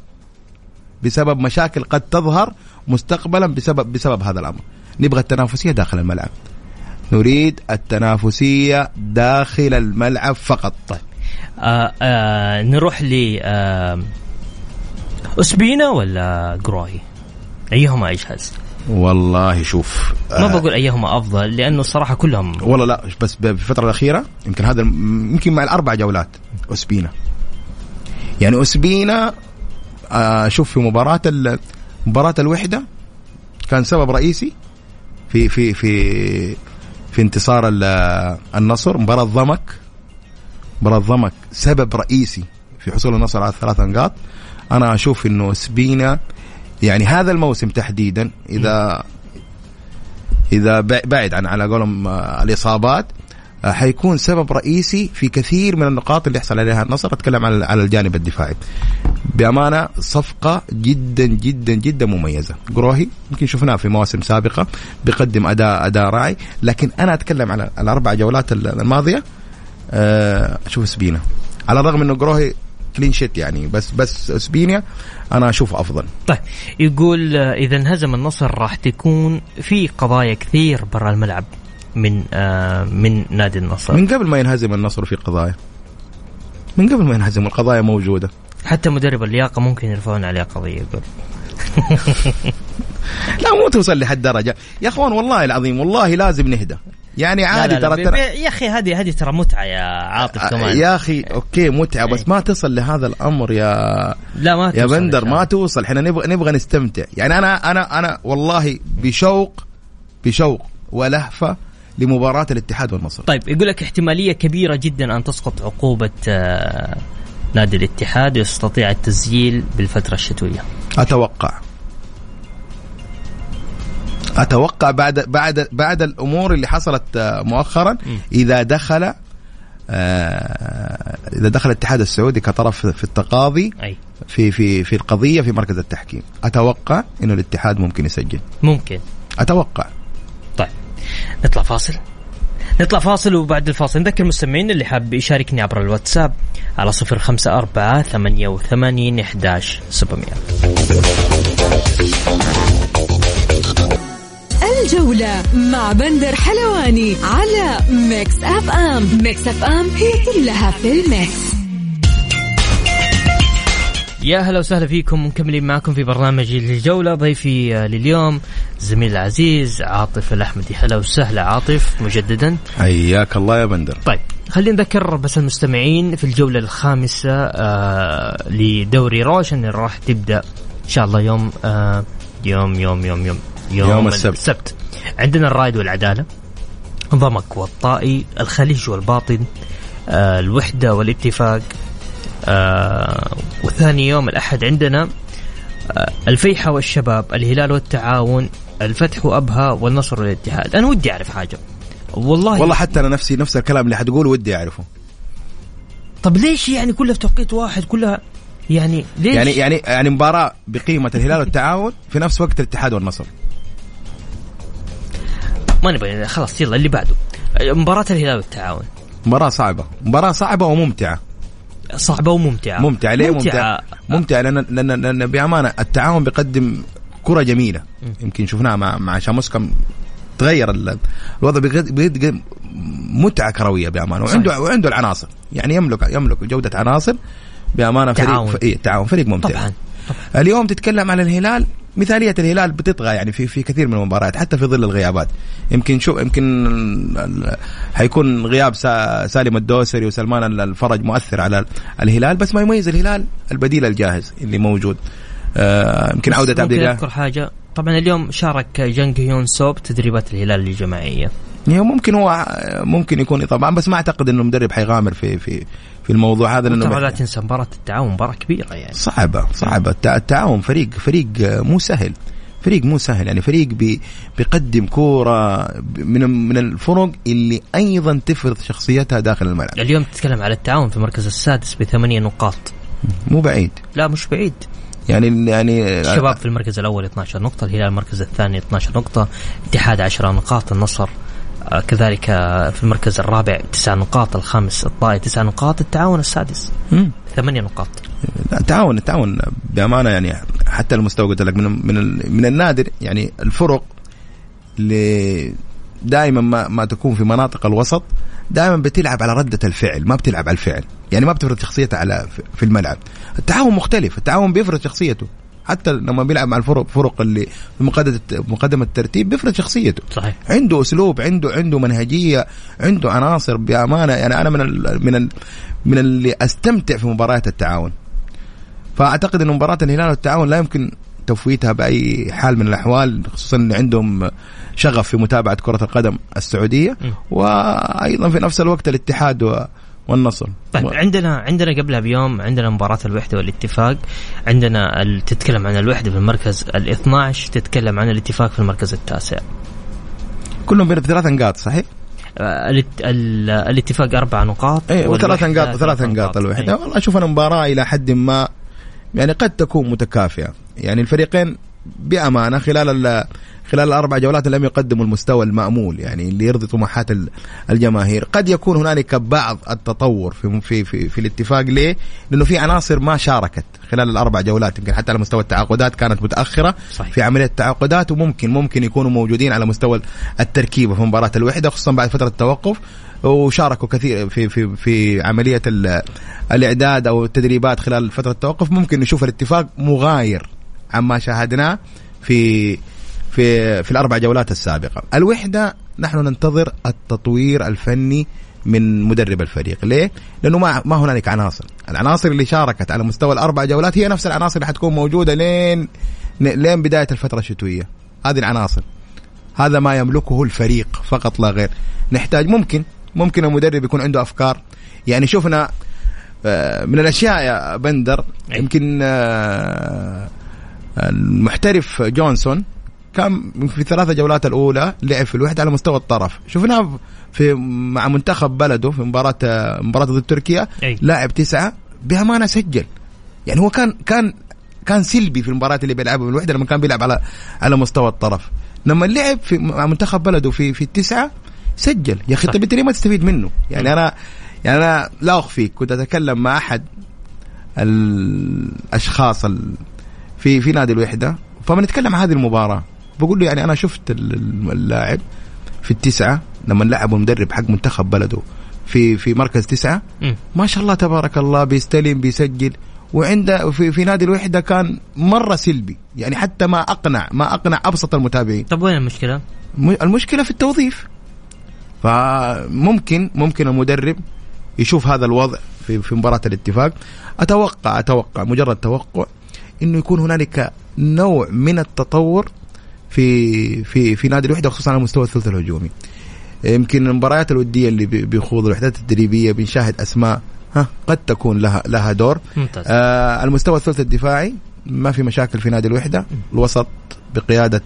بسبب مشاكل قد تظهر مستقبلا بسبب بسبب هذا الأمر. نبغى التنافسية داخل الملعب. نريد التنافسية داخل الملعب فقط. طيب. آه آه نروح ل آه أسبينا ولا جروي أيهما يجهز والله شوف ما بقول أيهما أفضل لأنه الصراحة كلهم والله لا بس في الفترة الأخيرة يمكن هذا يمكن مع الأربع جولات أسبينا. يعني أسبينا آه، شوف في مباراة مباراة الوحدة كان سبب رئيسي في في في في انتصار ال- النصر مباراة ضمك مباراة ضمك سبب رئيسي في حصول النصر على الثلاث نقاط. أنا أشوف إنه سبينا يعني هذا الموسم تحديدا اذا إذا بع- بعد عن على قولهم آه، الإصابات حيكون سبب رئيسي في كثير من النقاط اللي يحصل عليها النصر. أتكلم على على الجانب الدفاعي. بأمانة صفقة جدا جدا جدا مميزة. قروهي يمكن شفناه في مواسم سابقة بيقدم أداء أداء راعي لكن أنا أتكلم على الأربع جولات الماضية آه، أشوف سبينا على الرغم إنه قروهي كلين شيت يعني بس بس اسبينيا أنا اشوفه أفضل. طيب يقول آه، إذا انهزم النصر راح تكون في قضايا كثير برا الملعب. من آه من نادي النصر. من قبل ما ينهزم النصر في قضايا. من قبل ما ينهزم القضايا موجودة. حتى مدرب اللياقة ممكن يرفعون عليه قضية يقول. لا مو توصل لحد درجة. يا أخوان والله العظيم والله لازم نهدى. يعني عادي لا لا لا ترى ترى يا أخي هذه هذه ترى متعة يا عاطف كمان. يا أخي أوكي متعة إيه. بس ما تصل لهذا الأمر يا لا ما يا بندر ما. توصل. إحنا نبغى نبغى نستمتع. يعني أنا أنا أنا والله بشوق بشوق ولهفة لمباراة الاتحاد والنصر طيب يقول لك احتمالية كبيرة جدا أن تسقط عقوبة آه نادي الاتحاد ويستطيع التسجيل بالفترة الشتوية. أتوقع. أتوقع بعد بعد بعد الأمور اللي حصلت آه، مؤخرا إذا دخل آه، إذا دخل الاتحاد السعودي كطرف في التقاضي أي. في في في القضية في مركز التحكيم. أتوقع إنه الاتحاد ممكن يسجل. ممكن. أتوقع. طيب. نطلع فاصل. نطلع فاصل وبعد الفاصل نذكر المستمعين اللي حاب يشاركني عبر الواتساب على صفر خمسة أربعة ثمانية وثمانين إحداش سبعمية. الجولة مع بندر حلواني على Mix FM. Mix FM هي كلها في ال Mix. يا هلا وسهلا فيكم مكملين معكم في برنامج الجولة ضيفي لليوم زميل العزيز عاطف الأحمدي. هلا وسهلا عاطف مجددا. حياك الله يا بندر. طيب خلينا نذكر بس المستمعين في الجولة الخامسة آه لدوري روشن اللي راح تبدأ إن شاء الله يوم آه يوم يوم يوم يوم يوم السبت. السبت. عندنا الرايد والعدالة ضمك والطائي الخليج والباطن آه الوحدة والاتفاق آه وثاني يوم الأحد عندنا آه الفيحة والشباب الهلال والتعاون الفتح وأبها والنصر والاتحاد. أنا ودي أعرف حاجة. والله والله حتى أنا نفسي نفس الكلام اللي حتقول ودي أعرفه. طب ليش يعني كلها في توقيت واحد؟ كلها يعني ليش؟ يعني يعني يعني مباراة بقيمة الهلال والتعاون في نفس وقت الاتحاد والنصر. ما نبغى خلاص يلا اللي بعده. مباراة الهلال والتعاون. مباراة صعبة. مباراة صعبة وممتعة. صعبة وممتعة ممتعة. ليه ممتعة. ممتعة؟ لأن لأن لأن بأمانة التعاون بيقدم كرة جميلة. يمكن شفناها مع مع شاموسكا تغير ال- الوضع بيقد- بيقدم متعة كروية بأمانة. وعنده صحيح. وعنده العناصر. يعني يملك يملك جودة عناصر. بأمانة فريق تعاون. ف... إيه تعاون. فريق ممتع. طبعا. اليوم تتكلم على الهلال. مثالية الهلال بتطغى يعني في في كثير من المباريات حتى في ظل الغيابات. يمكن شو يمكن حيكون غياب سا- سالم الدوسري وسلمان ال- الفرج مؤثر على ال- الهلال بس ما يميز الهلال البديل الجاهز اللي موجود. آه، يمكن عودة عبد الله. أذكر حاجة. طبعا اليوم شارك جانج هيون سو بتدريبات الهلال الجماعية. يعني ممكن هو ممكن يكون طبعا بس ما أعتقد إنه مدرب حيغامر في في في الموضوع هذا ترى لا لأنه تنسى مباراة التعاون مباراة كبيرة يعني. صعبة التع- التعاون فريق فريق مو سهل. فريق مو سهل يعني. فريق بي بيقدم كورة من من الفرق اللي أيضا تفرض شخصيتها داخل الملعب. اليوم تتكلم على التعاون في المركز السادس بثمانية نقاط. مو بعيد. لا مش بعيد. يعني يعني الشباب في المركز الأول 12 نقطة الهلال المركز الثاني 12 نقطة اتحاد 10 نقاط النصر كذلك آه، في المركز الرابع 9 نقاط الخامس الطائي 9 نقاط التعاون السادس مم. 8 نقاط. التعاون التعاون بأمانة يعني حتى المستوى قلت لك من من من النادر يعني الفرق اللي دائما ما ما تكون في مناطق الوسط دائما بتلعب على ردة الفعل ما بتلعب على الفعل. يعني ما بتفرض شخصيتها على في الملعب. التعاون مختلف التعاون بيفرض شخصيته. حتى لما بيلعب مع الفرق فرق اللي في مقدمة مقدمة الترتيب بيفرض شخصيته. صحيح. عنده أسلوب عنده عنده منهجية عنده عناصر بأمانة. يعني أنا من ال من ال من اللي أستمتع في مباريات التعاون. فأعتقد إن مباراة الهلال والتعاون لا يمكن تفويتها بأي حال من الأحوال خصوصا إن عندهم شغف في متابعة كرة القدم السعودية. وأيضا في نفس الوقت الاتحاد و- والنصر. طيب و- عندنا عندنا قبلها بيوم عندنا مباراة الوحدة والاتفاق. عندنا ال- تتكلم عن الوحدة في المركز ال 12 تتكلم عن الاتفاق في المركز التاسع. كلهم بين ثلاث نقاط صحيح؟ آه، الات- ال- الاتفاق أربع نقاط اي وثلاث نقاط ثلاث نقاط. الوحدة. إيه. والله أشوف أنا مباراة إلى حد ما يعني قد تكون متكافئة. يعني الفريقين بأمانة خلال ال- خلال الأربع جولات لم يقدموا المستوى المأمول يعني اللي يرضي طموحات ال- الجماهير. قد يكون هنالك بعض التطور في في في, في الاتفاق ليه؟ لأنه في عناصر ما شاركت خلال الأربع جولات يمكن حتى على مستوى التعاقدات كانت متأخرة صحيح. في عملية التعاقدات وممكن ممكن يكونوا موجودين على مستوى التركيبه في مباراه الوحده خصوصا بعد فترة التوقف. وشاركوا كثير في في في عملية ال- الإعداد أو التدريبات خلال فترة التوقف. ممكن نشوف الاتفاق مغاير عما شاهدناه في في في الأربع جولات السابقة. الوحدة نحن ننتظر التطوير الفني من مدرب الفريق. ليه؟ لأنه ما ما هنالك عناصر. العناصر اللي شاركت على مستوى الأربع جولات هي نفس العناصر اللي حتكون موجودة لين لين بداية الفترة الشتوية. هذه العناصر. هذا ما يملكه الفريق فقط لا غير. نحتاج ممكن ممكن المدرب يكون عنده أفكار. يعني شفنا آه، من الأشياء يا بندر. يمكن آه، المحترف جونسون كان في الثلاثة جولات الأولى لعب في الوحدة على مستوى الطرف. شفناه في مع منتخب بلده في مباراة مباراة ضد تركيا. لاعب تسعة بأمانة سجل. يعني هو كان كان كان سلبي في المباريات اللي بيلعبها في الوحدة لما كان بيلعب على على مستوى الطرف. لما لعب في مع منتخب بلده في في التسعة سجل. يا أخي انت ليه ما تستفيد منه. يعني أنا يعني أنا لا أخفيك. كنت أتكلم مع أحد الأشخاص ال... في في نادي الوحدة. فبنتكلم عن هذه المباراة. بقول له يعني أنا شفت ال- ال- اللاعب في التسعة لما لعبوا المدرب حق منتخب بلده في في مركز تسعة. ما شاء الله تبارك الله بيستلم بيسجل. وعنده في, في نادي الوحدة كان مرة سلبي. يعني حتى ما أقنع ما أقنع أبسط المتابعين. طب وين المشكلة؟ م- المشكلة في التوظيف. فممكن ممكن المدرب يشوف هذا الوضع في في مباراة الاتفاق. أتوقع أتوقع مجرد توقع إنه يكون هنالك نوع من التطور في في في نادي الوحدة خصوصا على مستوى الثلث الهجومي. يمكن المباريات الودية اللي بي- بيخوض الوحدات التدريبية بنشاهد أسماء ها قد تكون لها لها دور. ممتاز. آه المستوى الثلث الدفاعي ما في مشاكل في نادي الوحدة. الوسط بقيادة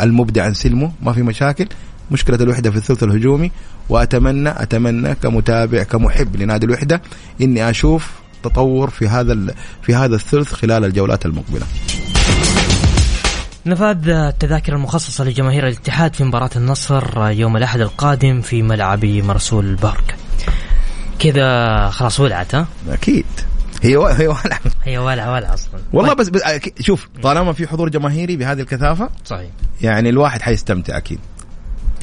المبدع أنسلمو ما في مشاكل. مشكلة الوحدة في الثلث الهجومي وأتمنى أتمنى كمتابع كمحب لنادي الوحدة إني أشوف تطور في هذا في هذا الثلث خلال الجولات المقبلة. نفاذ التذاكر المخصصة لجماهير الاتحاد في مباراة النصر يوم الأحد القادم في ملعب مرسول بارك كذا خلاص ولعت ها؟ أكيد. هي و... هي ولع. هي ولع ولع أصلا. والله بس, بس أكيد- شوف طالما في حضور جماهيري بهذه الكثافة صحيح. يعني الواحد حيستمتع أكيد.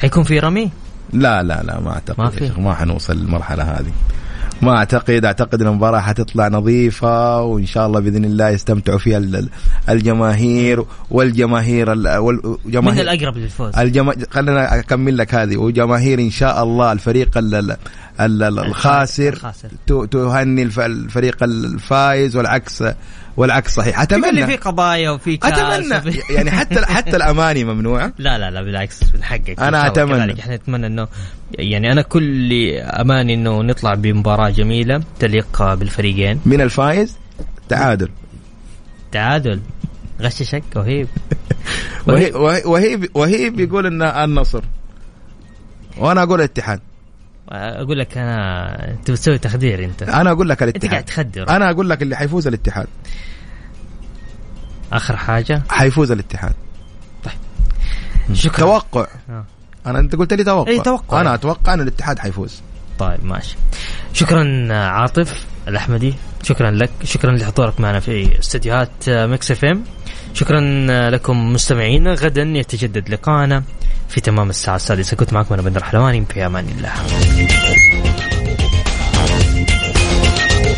حيكون في رمي؟ لا لا لا ما أعتقد ما ما, في؟ ما حنوصل للمرحلة هذه. ما أعتقد أعتقد المباراة حتطلع نظيفة وإن شاء الله بإذن الله يستمتعوا فيها ال- ال- الجماهير والجماهير ال- من والجماهير الأقرب للفوز الجما... خلينا أكمل لك هذه وجماهير إن شاء الله الفريق ال... ال... ال... ال- الخاسر الخاسر. تهني الف... الفريق الفايز والعكس والعكس صحيح. تقول لي في اتمنى قضايا وفي أتمنى. وفي- يعني حتى حتى الأماني ممنوعه لا لا لا بالعكس من حقك الله أتمنى. كذلك. إحنا نتمنى انه يعني أنا كل أماني إنه نطلع بمباراة جميلة تليق بالفريقين. من الفايز تعادل. تعادل. غششك وهيب. وهي وهي وهي, وهي بيقول ان النصر. وأنا أقول الاتحاد. أقول لك أنا أنت بتسوي تخدير أنت. أنا أقول لك أنت قاعد الاتحاد تخدر. أنا أقول لك اللي حيفوز الاتحاد. آخر حاجة؟ حيفوز الاتحاد. شكرا. توقع. آه. أنا أنت قلت لي توقع. إي توقع. أنا أتوقع إن الاتحاد حيفوز. طيب ماشي. شكرا عاطف. الأحمدي. شكرا لك شكرا لحضورك معنا في استديوهات Mix FM. شكرا لكم مستمعينا غدا يتجدد لقاءنا في تمام الساعة السادسة. كنت معكم أنا بندر حلواني في أمان الله.